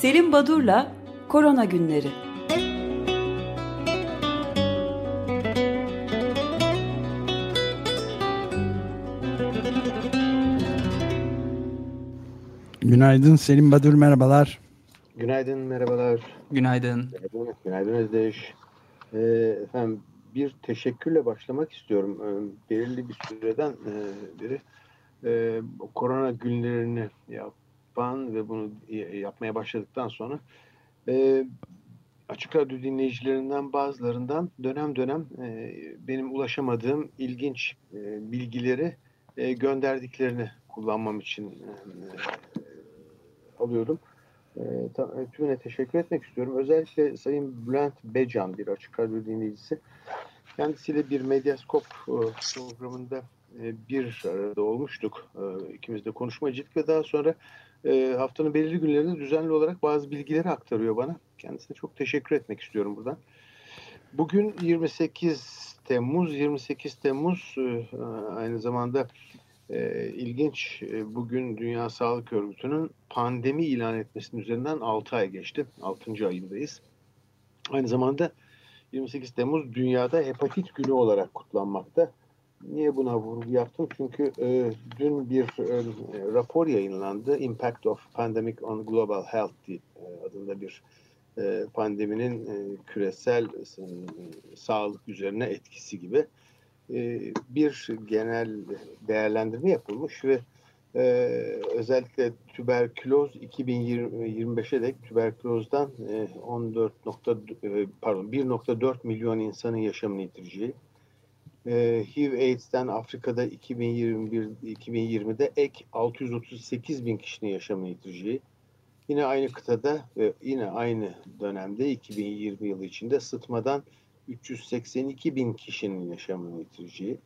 Selim Badur'la Korona Günleri. Günaydın Selim Badur merhabalar. Günaydın merhabalar. Günaydın. Günaydın, Günaydın Özdeş. Ee, efendim bir teşekkürle başlamak istiyorum. Ee, belirli bir süreden e, beri e, korona günlerini yapan ve bunu yapmaya başladıktan sonra e, Açık Radyo dinleyicilerinden bazılarından dönem dönem e, benim ulaşamadığım ilginç e, bilgileri e, gönderdiklerini kullanmam için e, alıyorum. E, tümüne teşekkür etmek istiyorum. Özellikle Sayın Bülent Becan bir açık radyo dinleyicisi. Kendisiyle bir Medyaskop e, programında e, bir arada olmuştuk. E, ikimiz de konuşmacıydık ve daha sonra e, haftanın belirli günlerinde düzenli olarak bazı bilgileri aktarıyor bana. Kendisine çok teşekkür etmek istiyorum buradan. Bugün 28 Temmuz, 28 Temmuz aynı zamanda ilginç bugün Dünya Sağlık Örgütü'nün pandemi ilan etmesinin üzerinden 6 ay geçti. 6. ayındayız. Aynı zamanda 28 Temmuz dünyada hepatit günü olarak kutlanmakta. Niye buna vurgu yaptım? Çünkü e, dün bir e, rapor yayınlandı. Impact of Pandemic on Global Health e, adında bir e, pandeminin e, küresel e, sağlık üzerine etkisi gibi e, bir genel değerlendirme yapılmış ve e, özellikle tüberküloz 2025'e dek tüberkülozdan e, 14 nokta, e, pardon 1.4 milyon insanın yaşamını yitireceği e, HIV AIDS'ten Afrika'da 2021 2020'de ek 638 bin kişinin yaşamını yitireceği. Yine aynı kıtada ve yine aynı dönemde 2020 yılı içinde sıtmadan 382 bin kişinin yaşamını yitireceği.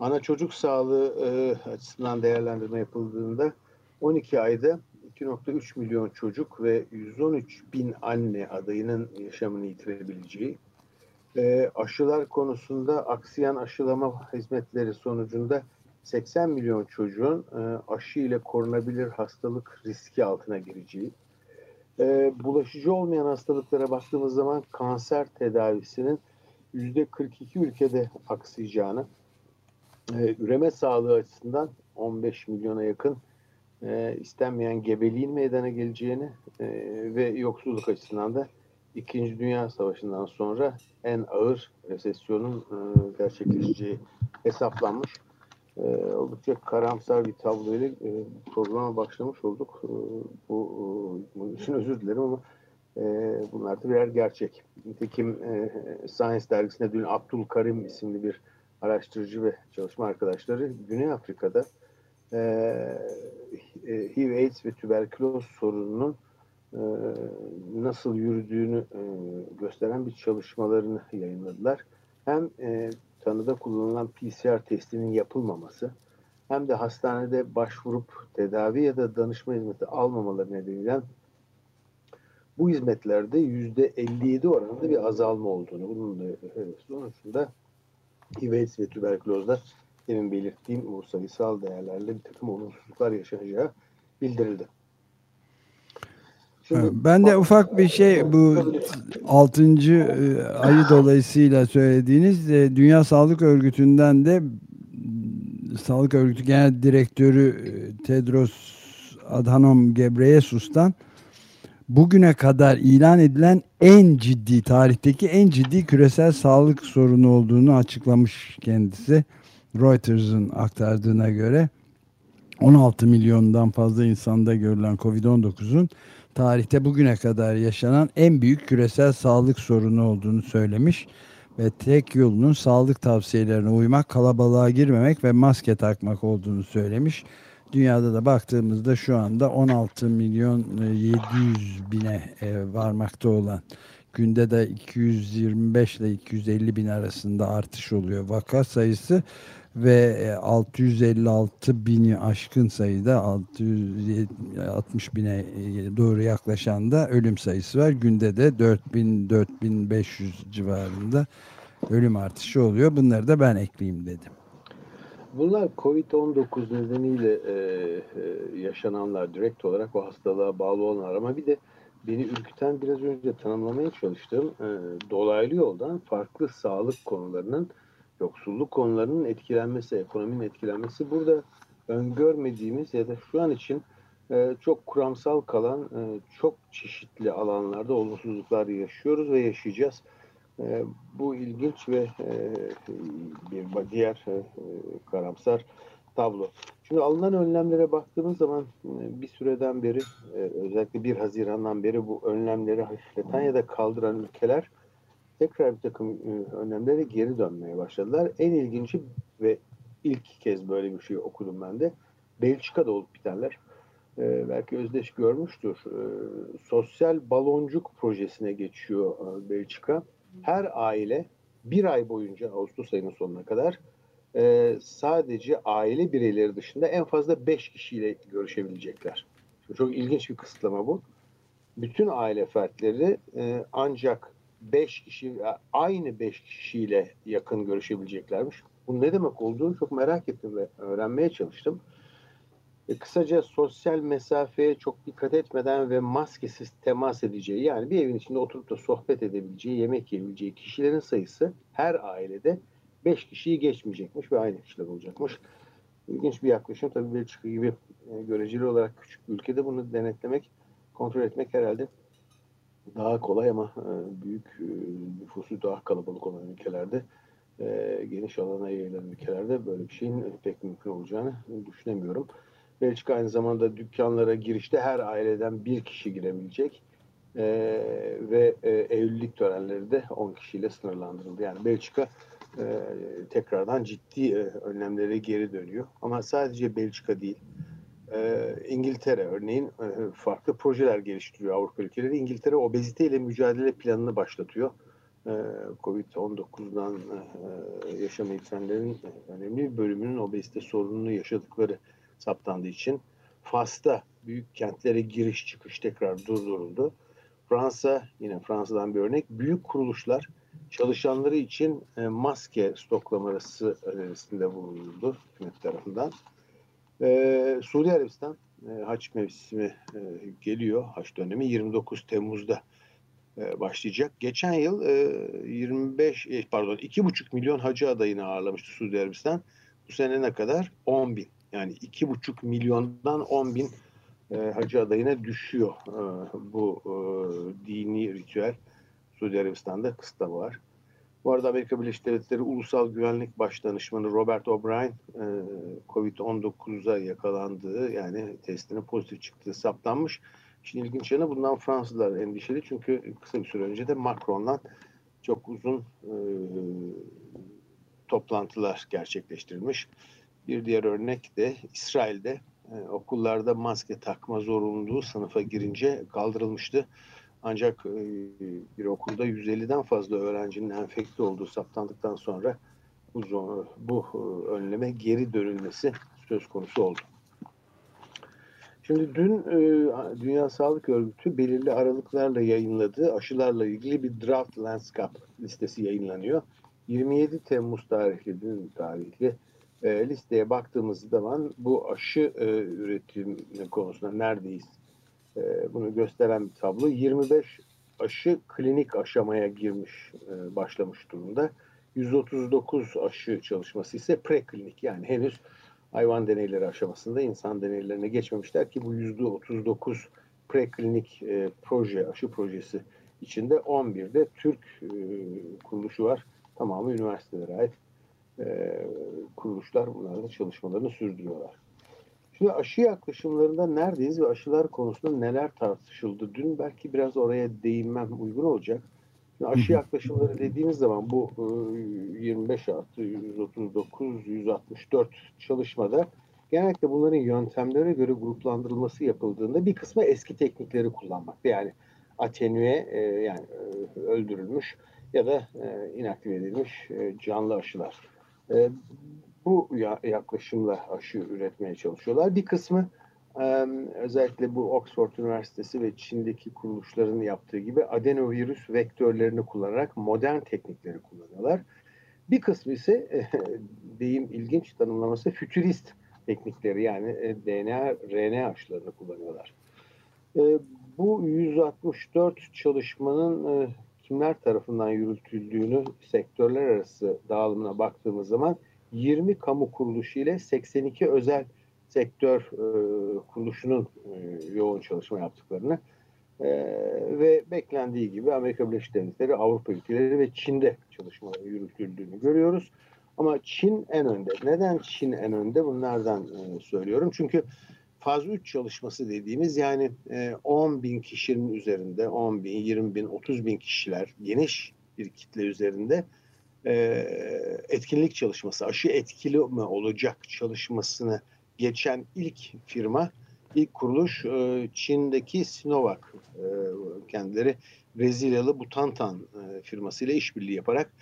Ana çocuk sağlığı e, açısından değerlendirme yapıldığında 12 ayda 2.3 milyon çocuk ve 113 bin anne adayının yaşamını yitirebileceği e, aşılar konusunda aksiyan aşılama hizmetleri sonucunda 80 milyon çocuğun e, aşı ile korunabilir hastalık riski altına gireceği, e, bulaşıcı olmayan hastalıklara baktığımız zaman kanser tedavisinin %42 ülkede aksayacağını, e, üreme sağlığı açısından 15 milyona yakın e, istenmeyen gebeliğin meydana geleceğini e, ve yoksulluk açısından da İkinci Dünya Savaşı'ndan sonra en ağır resesyonun e, gerçekleşeceği hesaplanmış. E, oldukça karamsar bir tabloyla e, programa başlamış olduk. E, bu e, bunun için özür dilerim ama e, bunlar da birer gerçek. Nitekim e, Science dergisinde dün Abdul Karim isimli bir araştırıcı ve çalışma arkadaşları Güney Afrika'da e, e, HIV, AIDS ve tüberküloz sorununun nasıl yürüdüğünü e, gösteren bir çalışmalarını yayınladılar. Hem e, tanıda kullanılan PCR testinin yapılmaması hem de hastanede başvurup tedavi ya da danışma hizmeti almamaları nedeniyle bu hizmetlerde yüzde 57 oranında bir azalma olduğunu, bunun da sonucunda HIV ve tüberkülozda demin belirttiğim bu sayısal değerlerle bir takım olumsuzluklar yaşanacağı bildirildi. Şimdi, ben de ufak bir şey bu 6. E, ayı dolayısıyla söylediğiniz e, Dünya Sağlık Örgütü'nden de Sağlık Örgütü Genel Direktörü e, Tedros Adhanom Ghebreyesus'tan bugüne kadar ilan edilen en ciddi tarihteki en ciddi küresel sağlık sorunu olduğunu açıklamış kendisi. Reuters'ın aktardığına göre 16 milyondan fazla insanda görülen Covid-19'un tarihte bugüne kadar yaşanan en büyük küresel sağlık sorunu olduğunu söylemiş ve tek yolunun sağlık tavsiyelerine uymak, kalabalığa girmemek ve maske takmak olduğunu söylemiş. Dünyada da baktığımızda şu anda 16 milyon 700 e, bine e, varmakta olan günde de 225 ile 250 bin arasında artış oluyor vaka sayısı ve 656 e, bini aşkın sayıda 660 bine e, doğru yaklaşan da ölüm sayısı var. Günde de 4000 4500 civarında ölüm artışı oluyor. Bunları da ben ekleyeyim dedim. Bunlar Covid-19 nedeniyle e, e, yaşananlar direkt olarak o hastalığa bağlı olanlar ama bir de beni ürküten biraz önce tanımlamaya çalıştığım e, dolaylı yoldan farklı sağlık konularının, yoksulluk konularının etkilenmesi, ekonominin etkilenmesi burada öngörmediğimiz ya da şu an için e, çok kuramsal kalan e, çok çeşitli alanlarda olumsuzluklar yaşıyoruz ve yaşayacağız. E, bu ilginç ve e, bir diğer e, karamsar tablo. Şimdi alınan önlemlere baktığımız zaman e, bir süreden beri e, özellikle 1 Haziran'dan beri bu önlemleri hafifleten ya da kaldıran ülkeler tekrar bir takım e, önlemlere geri dönmeye başladılar. En ilginci ve ilk kez böyle bir şey okudum ben de. Belçika'da olup bitenler. Belki Özdeş görmüştür. Sosyal baloncuk projesine geçiyor Belçika. Her aile bir ay boyunca Ağustos ayının sonuna kadar e, sadece aile bireyleri dışında en fazla 5 kişiyle görüşebilecekler. Çok ilginç bir kısıtlama bu. Bütün aile fertleri e, ancak 5 kişi, aynı 5 kişiyle yakın görüşebileceklermiş. Bu ne demek olduğunu çok merak ettim ve öğrenmeye çalıştım. E, kısaca sosyal mesafeye çok dikkat etmeden ve maskesiz temas edeceği yani bir evin içinde oturup da sohbet edebileceği, yemek yiyebileceği kişilerin sayısı her ailede 5 kişiyi geçmeyecekmiş ve aynı kişiler olacakmış. İlginç bir yaklaşım. Tabii Belçika gibi e, göreceli olarak küçük bir ülkede bunu denetlemek, kontrol etmek herhalde daha kolay ama e, büyük e, nüfusu daha kalabalık olan ülkelerde e, geniş alana yayılan ülkelerde böyle bir şeyin pek mümkün olacağını düşünemiyorum. Belçika aynı zamanda dükkanlara girişte her aileden bir kişi girebilecek ve e, evlilik törenleri de 10 kişiyle sınırlandırıldı. Yani Belçika e, tekrardan ciddi e, önlemlere geri dönüyor. Ama sadece Belçika değil. E, İngiltere örneğin e, farklı projeler geliştiriyor Avrupa ülkeleri. İngiltere obeziteyle mücadele planını başlatıyor. E, Covid-19'dan e, yaşam eğitimlerin önemli bir bölümünün obezite sorununu yaşadıkları saptandığı için Fas'ta büyük kentlere giriş çıkış tekrar durduruldu. Fransa yine Fransa'dan bir örnek büyük kuruluşlar çalışanları için e, maske stoklaması önerisinde bulunuldu hükümet tarafından. E, Suudi Arabistan e, haç mevsimi e, geliyor. Haç dönemi 29 Temmuz'da e, başlayacak. Geçen yıl e, 25 e, pardon 2,5 milyon hacı adayını ağırlamıştı Suudi Arabistan. Bu sene ne kadar? 10 bin. Yani 2,5 milyondan 10 bin e, hacı adayına düşüyor e, bu e, dini ritüel. Suudi Arabistan'da kısıtlama var. Bu arada Amerika Birleşik Devletleri Ulusal Güvenlik Başdanışmanı Robert O'Brien e, Covid-19'a yakalandığı yani testine pozitif çıktığı saptanmış. Şimdi ilginç yanı bundan Fransızlar endişeli çünkü kısa bir süre önce de Macron'la çok uzun e, toplantılar gerçekleştirilmiş. Bir diğer örnek de İsrail'de e, okullarda maske takma zorunluluğu sınıfa girince kaldırılmıştı. Ancak e, bir okulda 150'den fazla öğrencinin enfekte olduğu saptandıktan sonra bu, bu e, önleme geri dönülmesi söz konusu oldu. Şimdi dün e, Dünya Sağlık Örgütü belirli aralıklarla yayınladığı aşılarla ilgili bir draft landscape listesi yayınlanıyor. 27 Temmuz tarihli, dün tarihli listeye baktığımız zaman bu aşı üretim konusunda neredeyiz e, bunu gösteren bir tablo. 25 aşı klinik aşamaya girmiş, e, başlamış durumda. 139 aşı çalışması ise preklinik yani henüz hayvan deneyleri aşamasında insan deneylerine geçmemişler ki bu %39 preklinik e, proje, aşı projesi içinde 11'de Türk e, kuruluşu var. Tamamı üniversitelere ait e, kuruluşlar bunlarda çalışmalarını sürdürüyorlar. Şimdi aşı yaklaşımlarında neredeyiz ve aşılar konusunda neler tartışıldı? Dün belki biraz oraya değinmem uygun olacak. Şimdi aşı yaklaşımları dediğimiz zaman bu 25 e, artı 139, 164 çalışmada genellikle bunların yöntemlere göre gruplandırılması yapıldığında bir kısmı eski teknikleri kullanmak. Yani atenüe e, yani e, öldürülmüş ya da inaktive edilmiş canlı aşılar bu yaklaşımla aşı üretmeye çalışıyorlar. Bir kısmı özellikle bu Oxford Üniversitesi ve Çin'deki kuruluşların yaptığı gibi adenovirüs vektörlerini kullanarak modern teknikleri kullanıyorlar. Bir kısmı ise deyim ilginç tanımlaması fütürist teknikleri yani DNA, RNA aşılarını kullanıyorlar. bu 164 çalışmanın e, kimler tarafından yürütüldüğünü sektörler arası dağılımına baktığımız zaman 20 kamu kuruluşu ile 82 özel sektör e, kuruluşunun e, yoğun çalışma yaptıklarını e, ve beklendiği gibi Amerika Birleşik Devletleri, Avrupa ülkeleri ve Çin'de çalışmalar yürütüldüğünü görüyoruz. Ama Çin en önde. Neden Çin en önde? Bunlardan e, söylüyorum. Çünkü faz 3 çalışması dediğimiz yani e, 10 bin kişinin üzerinde 10 bin, 20 bin, 30 bin kişiler geniş bir kitle üzerinde e, etkinlik çalışması, aşı etkili mi olacak çalışmasını geçen ilk firma, ilk kuruluş e, Çin'deki Sinovac e, kendileri Brezilyalı Butantan e, firmasıyla işbirliği yaparak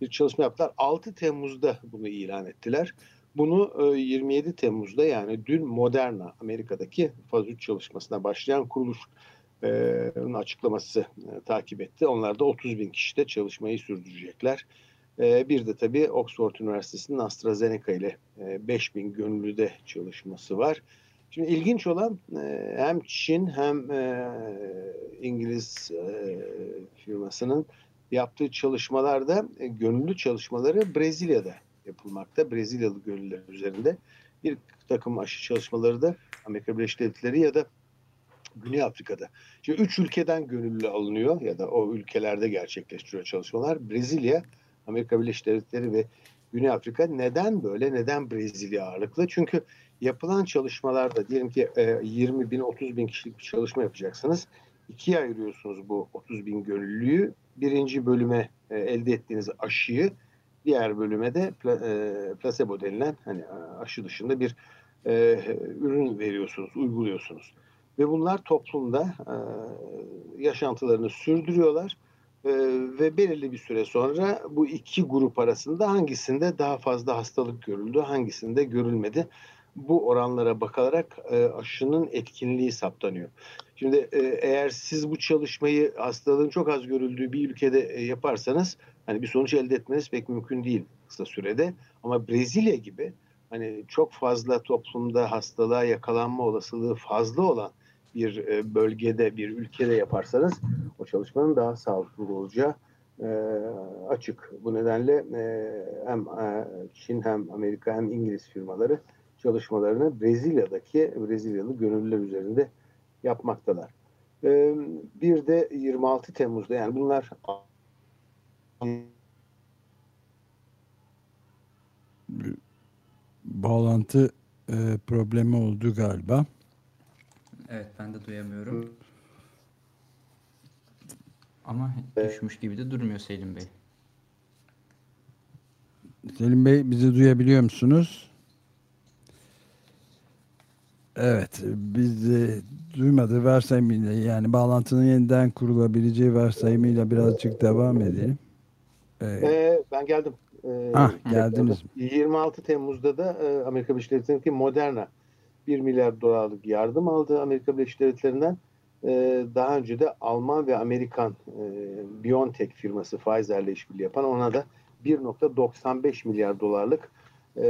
bir çalışma yaptılar. 6 Temmuz'da bunu ilan ettiler. Bunu 27 e, Temmuz'da yani dün Moderna Amerika'daki faz 3 çalışmasına başlayan kuruluş açıklaması takip etti. Onlar da 30 bin kişide çalışmayı sürdürecekler. E, bir de tabii Oxford Üniversitesi'nin AstraZeneca ile 5 bin gönüllüde çalışması var. Şimdi ilginç olan hem Çin hem İngiliz firmasının yaptığı çalışmalarda gönüllü çalışmaları Brezilya'da yapılmakta. Brezilyalı gönüller üzerinde bir takım aşı çalışmaları da Amerika Birleşik Devletleri ya da Güney Afrika'da. Şimdi üç ülkeden gönüllü alınıyor ya da o ülkelerde gerçekleştiriyor çalışmalar. Brezilya, Amerika Birleşik Devletleri ve Güney Afrika neden böyle? Neden Brezilya ağırlıklı? Çünkü yapılan çalışmalarda diyelim ki 20 bin 30 bin kişilik bir çalışma yapacaksınız. İkiye ayırıyorsunuz bu 30 bin gönüllüyü. Birinci bölüme e, elde ettiğiniz aşıyı Diğer bölüme de e, placebo denilen hani aşı dışında bir e, ürün veriyorsunuz, uyguluyorsunuz. Ve bunlar toplumda e, yaşantılarını sürdürüyorlar e, ve belirli bir süre sonra bu iki grup arasında hangisinde daha fazla hastalık görüldü, hangisinde görülmedi. Bu oranlara bakılarak e, aşının etkinliği saptanıyor. Şimdi e, eğer siz bu çalışmayı hastalığın çok az görüldüğü bir ülkede e, yaparsanız hani bir sonuç elde etmeniz pek mümkün değil kısa sürede. Ama Brezilya gibi hani çok fazla toplumda hastalığa yakalanma olasılığı fazla olan bir e, bölgede, bir ülkede yaparsanız o çalışmanın daha sağlıklı olacağı e, açık. Bu nedenle e, hem Çin hem Amerika hem İngiliz firmaları çalışmalarını Brezilya'daki Brezilyalı gönüllüler üzerinde yapmaktalar. Bir de 26 Temmuz'da yani bunlar bağlantı problemi oldu galiba. Evet ben de duyamıyorum. Ama düşmüş gibi de durmuyor Selim Bey. Selim Bey bizi duyabiliyor musunuz? Evet, biz de duymadı varsayımıyla yani bağlantının yeniden kurulabileceği varsayımıyla birazcık devam edelim. Ee, ee, ben geldim. Ee, ah, geldiniz. 26 Temmuz'da da e, Amerika Birleşik Devletleri'ndeki Moderna 1 milyar dolarlık yardım aldı Amerika Birleşik Devletleri'nden. Ee, daha önce de Alman ve Amerikan e, BioNTech firması Pfizer'le işbirliği yapan ona da 1.95 milyar dolarlık e,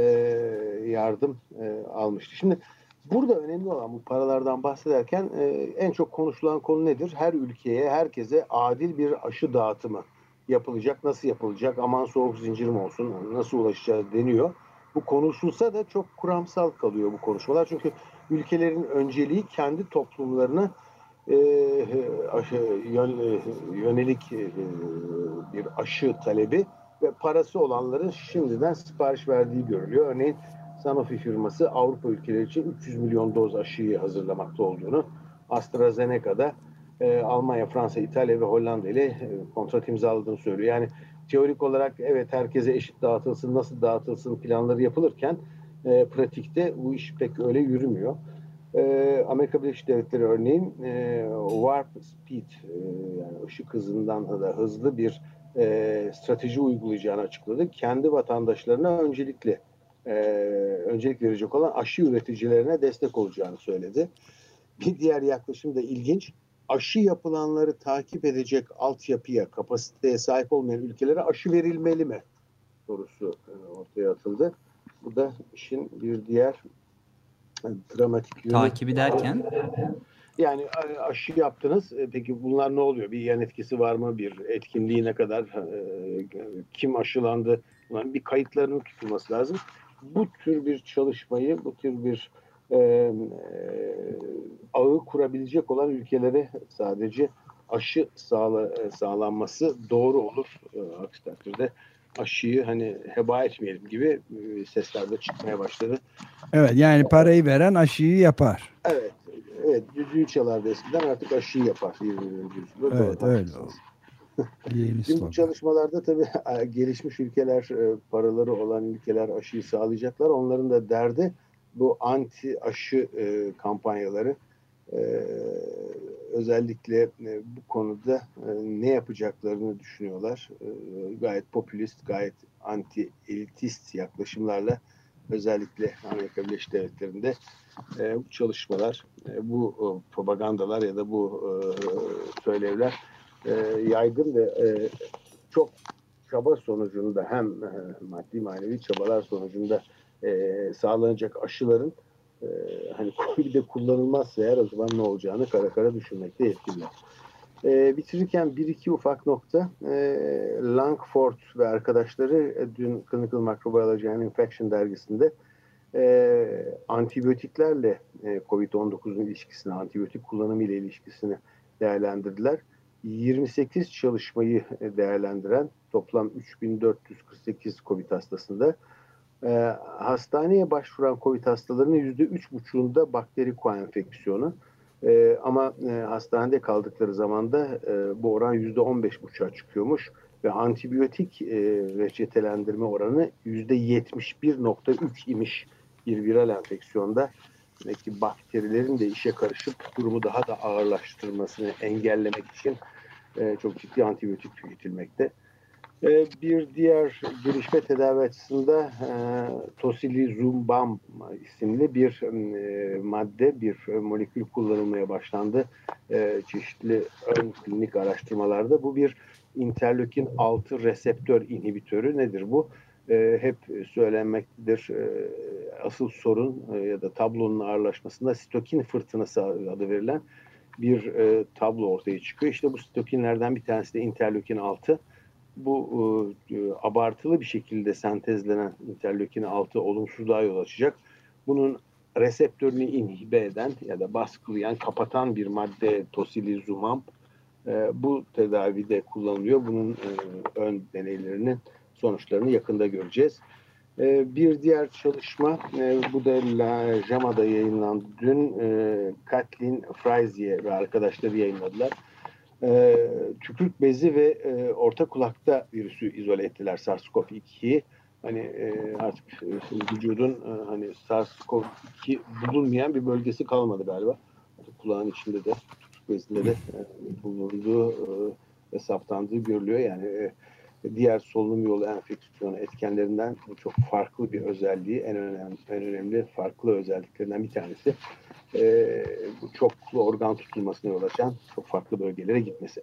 yardım e, almıştı. Şimdi burada önemli olan bu paralardan bahsederken e, en çok konuşulan konu nedir? Her ülkeye, herkese adil bir aşı dağıtımı yapılacak, nasıl yapılacak, aman soğuk zincir mi olsun, nasıl ulaşacağız deniyor. Bu konuşulsa da çok kuramsal kalıyor bu konuşmalar. Çünkü ülkelerin önceliği kendi toplumlarına e, aşı, yön, e, yönelik e, bir aşı talebi ve parası olanların şimdiden sipariş verdiği görülüyor. Örneğin Sanofi firması Avrupa ülkeleri için 300 milyon doz aşıyı hazırlamakta olduğunu, AstraZeneca'da e, Almanya, Fransa, İtalya ve Hollanda ile e, kontrat imzaladığını söylüyor. Yani teorik olarak evet herkese eşit dağıtılsın, nasıl dağıtılsın planları yapılırken e, pratikte bu iş pek öyle yürümüyor. E, Amerika Birleşik Devletleri örneğin e, warp speed e, yani ışık hızından da hızlı bir e, strateji uygulayacağını açıkladı. Kendi vatandaşlarına öncelikle e, öncelik verecek olan aşı üreticilerine destek olacağını söyledi. Bir diğer yaklaşım da ilginç aşı yapılanları takip edecek altyapıya, kapasiteye sahip olmayan ülkelere aşı verilmeli mi? sorusu e, ortaya atıldı. Bu da işin bir diğer e, dramatik yönü. Takibi derken? Yani aşı yaptınız. E, peki bunlar ne oluyor? Bir yan etkisi var mı? Bir etkinliği ne kadar? E, kim aşılandı? Bunların bir kayıtlarının tutulması lazım. Bu tür bir çalışmayı, bu tür bir e, e, ağı kurabilecek olan ülkelere sadece aşı sağla, sağlanması doğru olur. Aksi takdirde aşıyı hani heba etmeyelim gibi sesler de çıkmaya başladı. Evet yani parayı veren aşıyı yapar. Evet. Evet. Düdüğü çalardı eskiden artık aşıyı yapar. 20. yüzyılda. Evet öyle Şimdi bu çalışmalarda tabii gelişmiş ülkeler paraları olan ülkeler aşıyı sağlayacaklar. Onların da derdi bu anti aşı kampanyaları. Özellikle bu konuda ne yapacaklarını düşünüyorlar. Gayet popülist, gayet anti elitist yaklaşımlarla özellikle Amerika Birleşik Devletleri'nde e, bu çalışmalar, e, bu e, propagandalar ya da bu e, söylevler e, yaygın ve e, çok çaba sonucunda hem e, maddi manevi çabalar sonucunda e, sağlanacak aşıların e, hani COVID'de kullanılmazsa eğer o zaman ne olacağını kara kara düşünmekte yetkililer. E, bitirirken bir iki ufak nokta. E, Langford ve arkadaşları e, dün Clinical Microbiology and Infection dergisinde e, antibiyotiklerle e, COVID-19'un ilişkisini, antibiyotik kullanımı ile ilişkisini değerlendirdiler. 28 çalışmayı e, değerlendiren toplam 3448 COVID hastasında e, hastaneye başvuran COVID hastalarının %3,5'unda bakteri koenfeksiyonu, e, ama e, hastanede kaldıkları zaman da e, bu oran %15,5'a çıkıyormuş ve antibiyotik e, reçetelendirme oranı %71,3 imiş bir viral enfeksiyonda. Demek ki bakterilerin de işe karışıp durumu daha da ağırlaştırmasını engellemek için e, çok ciddi antibiyotik tüketilmekte. Ee, bir diğer gelişme tedavi açısında e, Tocilizumab isimli bir e, madde, bir molekül kullanılmaya başlandı. E, çeşitli ön klinik araştırmalarda. Bu bir interleukin 6 reseptör inhibitörü. Nedir bu? hep söylenmektedir. asıl sorun ya da tablonun ağırlaşmasında sitokin fırtınası adı verilen bir tablo ortaya çıkıyor. İşte bu sitokinlerden bir tanesi de interleukin 6 bu e, abartılı bir şekilde sentezlenen interleukin 6 olumsuzluğa yol açacak. Bunun reseptörünü inhibe eden ya da baskılayan, kapatan bir madde tosilizumab e, bu tedavide kullanılıyor. Bunun e, ön deneylerinin sonuçlarını yakında göreceğiz. E, bir diğer çalışma, e, bu da La JAMA'da yayınlandı. Dün e, Kathleen Frazier ve arkadaşları yayınladılar e, tükürük bezi ve e, orta kulakta virüsü izole ettiler SARS-CoV-2'yi. Hani e, artık e, vücudun e, hani SARS-CoV-2 bulunmayan bir bölgesi kalmadı galiba. Kulağın içinde de tükürük bezinde de e, bulunduğu e, ve saptandığı görülüyor. Yani e, diğer solunum yolu enfeksiyonu etkenlerinden çok farklı bir özelliği, en önemli, en önemli farklı özelliklerinden bir tanesi e, bu çoklu organ tutulmasına yol açan çok farklı bölgelere gitmesi.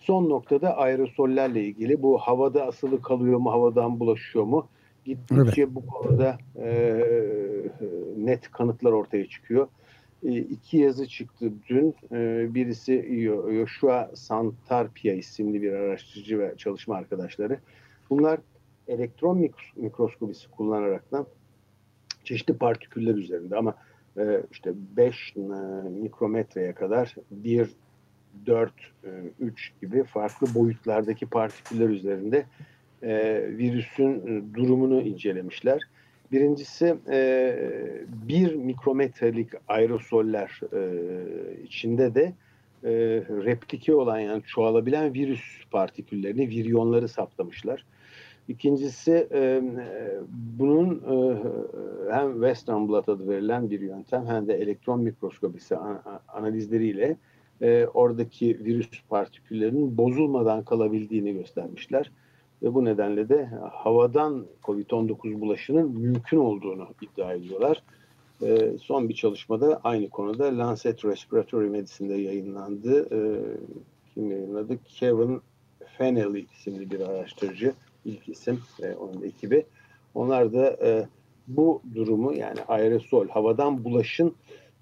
Son noktada aerosollerle ilgili bu havada asılı kalıyor mu, havadan bulaşıyor mu? Gittikçe evet. bu konuda e, net kanıtlar ortaya çıkıyor. E, iki yazı çıktı dün. E, birisi Joshua Santarpia isimli bir araştırıcı ve çalışma arkadaşları. Bunlar elektron mikroskobisi kullanaraktan çeşitli partiküller üzerinde ama e, işte 5 e, mikrometreye kadar 1, 4, 3 gibi farklı boyutlardaki partiküller üzerinde virüsün durumunu incelemişler. Birincisi bir mikrometrelik aerosoller içinde de replike olan yani çoğalabilen virüs partiküllerini, viryonları saptamışlar. İkincisi e, bunun e, hem Western blot adı verilen bir yöntem hem de elektron mikroskopisi analizleriyle e, oradaki virüs partiküllerinin bozulmadan kalabildiğini göstermişler. Ve bu nedenle de havadan COVID-19 bulaşının mümkün olduğunu iddia ediyorlar. E, son bir çalışmada aynı konuda Lancet Respiratory Medicine'de yayınlandı. E, kim yayınladı? Kevin Fennelly isimli bir araştırıcı ilk isim e, onun ekibi. Onlar da e, bu durumu yani aerosol havadan bulaşın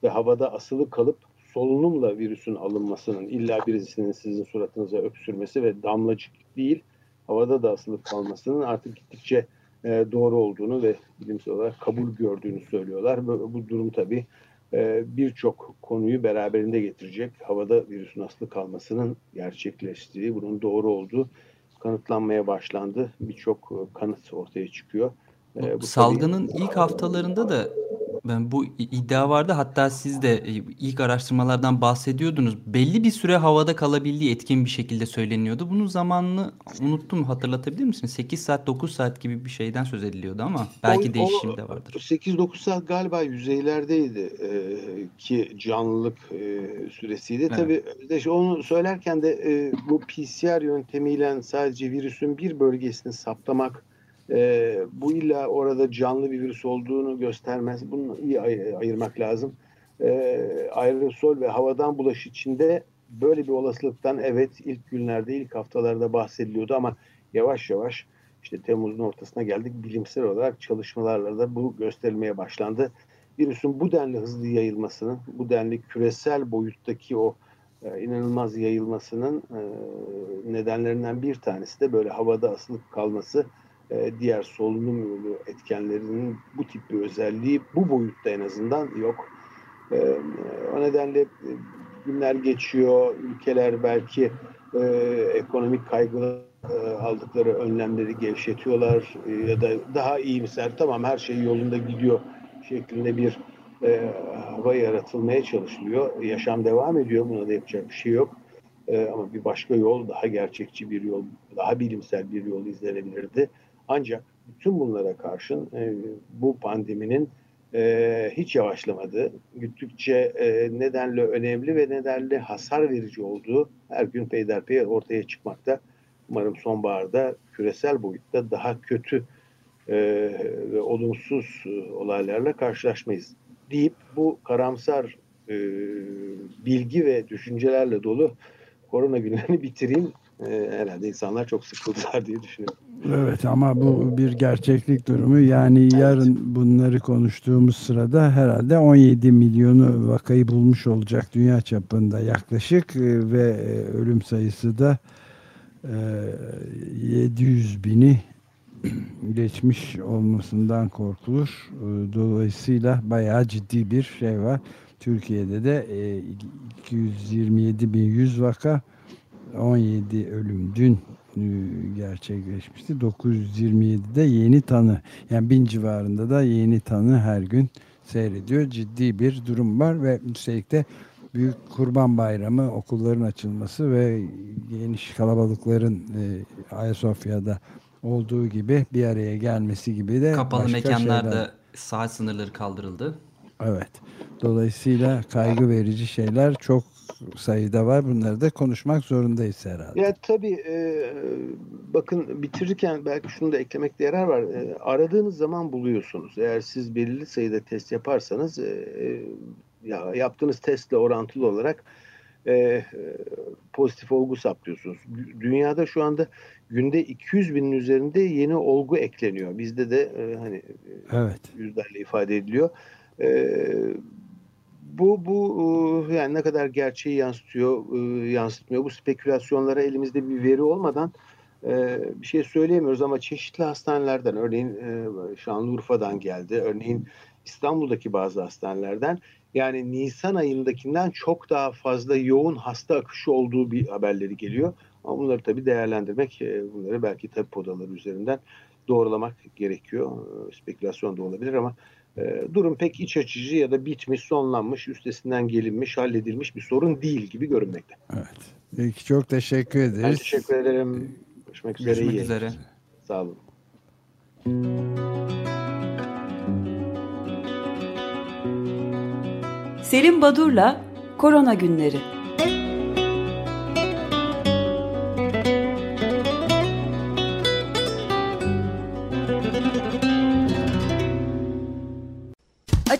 ve havada asılı kalıp solunumla virüsün alınmasının illa birisinin sizin suratınıza öksürmesi ve damlacık değil havada da asılıp kalmasının artık gittikçe e, doğru olduğunu ve bilimsel olarak kabul gördüğünü söylüyorlar. Bu, bu durum tabii e, birçok konuyu beraberinde getirecek. Havada virüsün asılı kalmasının gerçekleştiği, bunun doğru olduğu kanıtlanmaya başlandı. Birçok e, kanıt ortaya çıkıyor. E, bu Salgının tabii, ilk haftalarında da bu iddia vardı. Hatta siz de e, ilk araştırmalardan bahsediyordunuz. Belli bir süre havada kalabildiği etkin bir şekilde söyleniyordu. Bunun zamanını unuttum. Hatırlatabilir misiniz? 8 saat 9 saat gibi bir şeyden söz ediliyordu ama belki o, değişim de vardır. 8-9 saat galiba yüzeylerdeydi e, ki canlılık e, süresiydi. Evet. Tabii işte onu söylerken de e, bu PCR yöntemiyle sadece virüsün bir bölgesini saptamak e, bu illa orada canlı bir virüs olduğunu göstermez. Bunu iyi ay- ayırmak lazım. E, aerosol ve havadan bulaş içinde böyle bir olasılıktan evet ilk günlerde, ilk haftalarda bahsediliyordu ama yavaş yavaş işte Temmuz'un ortasına geldik. Bilimsel olarak çalışmalarla da bu gösterilmeye başlandı. Virüsün bu denli hızlı yayılmasının, bu denli küresel boyuttaki o e, inanılmaz yayılmasının e, nedenlerinden bir tanesi de böyle havada asılıp kalması e, diğer solunum yolu etkenlerinin bu tip bir özelliği bu boyutta en azından yok. E, o nedenle e, günler geçiyor, ülkeler belki ekonomik kaygılı aldıkları önlemleri gevşetiyorlar ya da daha iyimser tamam her şey yolunda gidiyor şeklinde bir hava yaratılmaya çalışılıyor. Yaşam devam ediyor buna da yapacak bir şey yok. ama bir başka yol, daha gerçekçi bir yol, daha bilimsel bir yol izlenebilirdi. Ancak bütün bunlara karşın e, bu pandeminin e, hiç yavaşlamadı. Gittikçe e, nedenle önemli ve nedenle hasar verici olduğu her gün peyderpey ortaya çıkmakta. Umarım sonbaharda küresel boyutta daha kötü e, ve olumsuz e, olaylarla karşılaşmayız deyip bu karamsar e, bilgi ve düşüncelerle dolu korona günlerini bitireyim. E, herhalde insanlar çok sıkıldılar diye düşünüyorum. Evet ama bu bir gerçeklik durumu. Yani yarın bunları konuştuğumuz sırada herhalde 17 milyonu vakayı bulmuş olacak dünya çapında yaklaşık e, ve e, ölüm sayısı da 700 bini geçmiş olmasından korkulur. Dolayısıyla bayağı ciddi bir şey var. Türkiye'de de 227.100 vaka 17 ölüm dün e, gerçekleşmişti. 927'de yeni tanı yani bin civarında da yeni tanı her gün seyrediyor. Ciddi bir durum var ve üstelik de Büyük Kurban Bayramı okulların açılması ve geniş kalabalıkların e, Ayasofya'da olduğu gibi bir araya gelmesi gibi de kapalı mekanlarda şeyler... saat sınırları kaldırıldı. Evet. Dolayısıyla kaygı verici şeyler çok sayıda var. Bunları da konuşmak zorundayız herhalde. Ya tabii e, bakın bitirirken belki şunu da eklemekte yarar var. E, aradığınız zaman buluyorsunuz. Eğer siz belirli sayıda test yaparsanız e, e ya yaptığınız testle orantılı olarak e, pozitif olgu saplıyorsunuz. Dünyada şu anda günde 200 binin üzerinde yeni olgu ekleniyor. Bizde de e, hani evet. yüzlerle ifade ediliyor. E, bu bu yani ne kadar gerçeği yansıtıyor, yansıtmıyor. Bu spekülasyonlara elimizde bir veri olmadan bir şey söyleyemiyoruz ama çeşitli hastanelerden, örneğin Şanlıurfa'dan geldi, örneğin İstanbul'daki bazı hastanelerden yani Nisan ayındakinden çok daha fazla yoğun hasta akışı olduğu bir haberleri geliyor. Ama bunları tabii değerlendirmek, bunları belki tabip odaları üzerinden doğrulamak gerekiyor. Spekülasyon da olabilir ama e, durum pek iç açıcı ya da bitmiş, sonlanmış, üstesinden gelinmiş, halledilmiş bir sorun değil gibi görünmekte. Evet. Peki çok teşekkür ederiz. Ben teşekkür ederim. Görüşmek üzere. Görüşmek üzere. Sağ olun. Selim Badur'la Korona Günleri